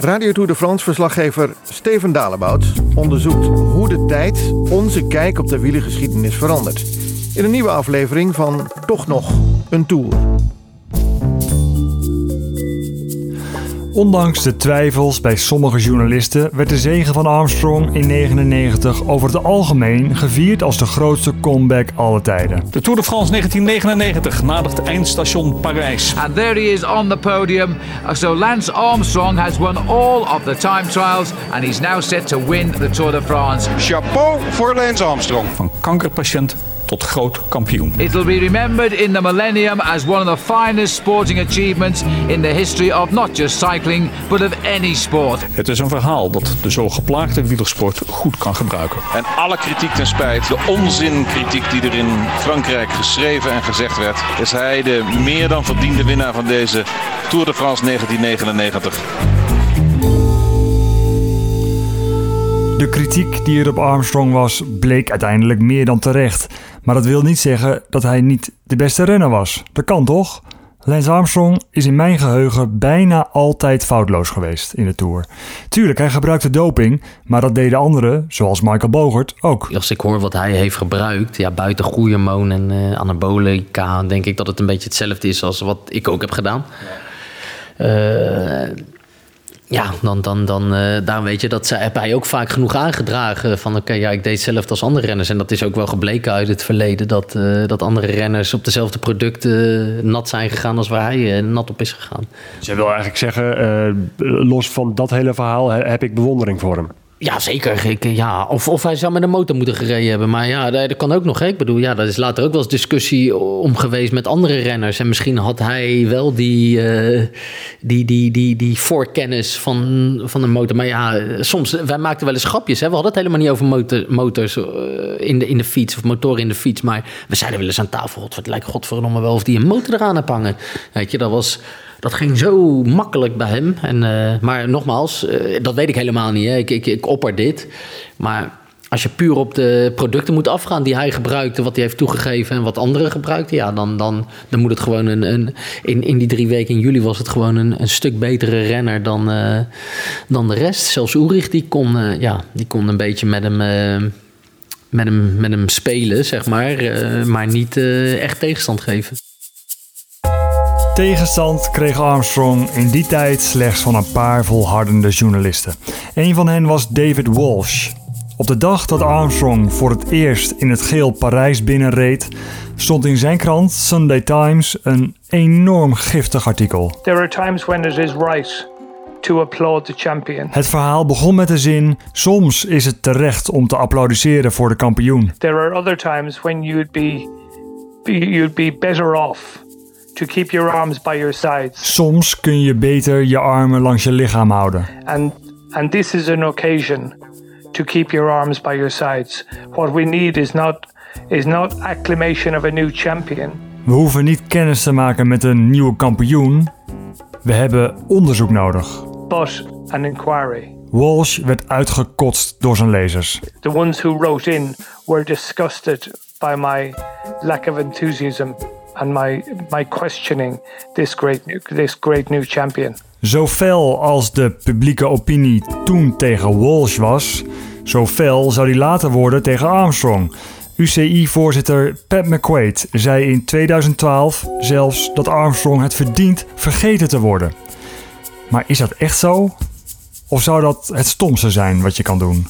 Radio Tour de France verslaggever Steven Dalebout onderzoekt hoe de tijd onze kijk op de wielergeschiedenis verandert. In een nieuwe aflevering van Toch nog een Tour. Ondanks de twijfels bij sommige journalisten werd de zege van Armstrong in 1999 over het algemeen gevierd als de grootste comeback alle tijden. De Tour de France 1999 nadert eindstation Parijs. And there he is on the podium. Uh, So Lance Armstrong has won all of the time trials and he's now set to win the Tour de France. Chapeau voor Lance Armstrong. Van kankerpatiënt tot groot kampioen. It'll be remembered in the millennium as one of the finest sporting achievements in the history of not just cycling, but of any sport. Het is een verhaal dat de zo geplaagde wielersport goed kan gebruiken. En alle kritiek ten spijt, de onzinkritiek die er in Frankrijk geschreven en gezegd werd, is hij de meer dan verdiende winnaar van deze Tour de France 1999. De kritiek die er op Armstrong was, bleek uiteindelijk meer dan terecht. Maar dat wil niet zeggen dat hij niet de beste renner was. Dat kan toch? Lance Armstrong is in mijn geheugen bijna altijd foutloos geweest in de Tour. Tuurlijk, hij gebruikte doping, maar dat deden anderen, zoals Michael Bogert, ook. Als ik hoor wat hij heeft gebruikt, ja, buiten groeihormoon en eh, anabolica, denk ik dat het een beetje hetzelfde is als wat ik ook heb gedaan. Eh, ja, dan, dan, dan eh, daarom weet je, dat ze, hij ook vaak genoeg aangedragen. Van oké, ja, ik deed hetzelfde als andere renners. En dat is ook wel gebleken uit het verleden. Dat, eh, dat andere renners op dezelfde producten nat zijn gegaan als waar hij eh, nat op is gegaan. Jij wil eigenlijk zeggen, los van dat hele verhaal he- heb ik bewondering voor hem. Ja, zeker. Ik, eh, ja, of, of hij zou met een motor moeten gereden hebben. Maar ja, dat, dat kan ook nog. Hè? Ik bedoel, ja, daar is later ook wel eens discussie om geweest met andere renners. En misschien had hij wel die, eh, die, die, die, die voorkennis van, van een motor. Maar ja, eh, soms, wij maakten wel eens grapjes. Hè? We hadden het helemaal niet over motor, motors eh, in, de, in de fiets of motoren in de fiets. Maar we zeiden wel eens aan tafel, God, het lijkt godverdomme wel of die een motor eraan heeft hangen. Weet je, dat was... Dat ging zo makkelijk bij hem. En, eh, maar nogmaals, eh, dat weet ik helemaal niet. Hè. Ik, ik, ik opper dit. Maar als je puur op de producten moet afgaan die hij gebruikte, wat hij heeft toegegeven en wat anderen gebruikten, ja, dan, dan, dan moet het gewoon een. een in, in die drie weken in juli was het gewoon een, een stuk betere renner dan, eh, dan de rest. Zelfs Ulrich, die kon, ja, die kon een beetje met hem. met hem, met hem spelen, zeg maar, maar niet echt tegenstand geven. Tegenstand kreeg Armstrong in die tijd slechts van een paar volhardende journalisten. Een van hen was David Walsh. Op de dag dat Armstrong voor het eerst in het geel Parijs binnenreed, stond in zijn krant Sunday Times een enorm giftig artikel. There are times when it is right to applaud the champion. Het verhaal begon met de zin: Soms is het terecht om te applaudisseren voor de kampioen. There are other times when you'd be, be you'd be better off to keep your arms by your sides. Soms kun je beter je armen langs je lichaam houden. And and this is an occasion to keep your arms by your sides. What we need is not is not acclamation of a new champion. We hoeven niet kennis te maken met een nieuwe kampioen. We hebben onderzoek nodig. but an inquiry. Walsh werd uitgekotst door zijn lezers. The ones who wrote in were disgusted by my lack of enthusiasm and my my questioning this great new, this great new champion. Zo fel als de publieke opinie toen tegen Walsh was, zo fel zou die later worden tegen Armstrong. UCI-voorzitter Pat McQuaid zei in 2012 zelfs dat Armstrong het verdient vergeten te worden. Maar is dat echt zo? Of zou dat het stomste zijn wat je kan doen?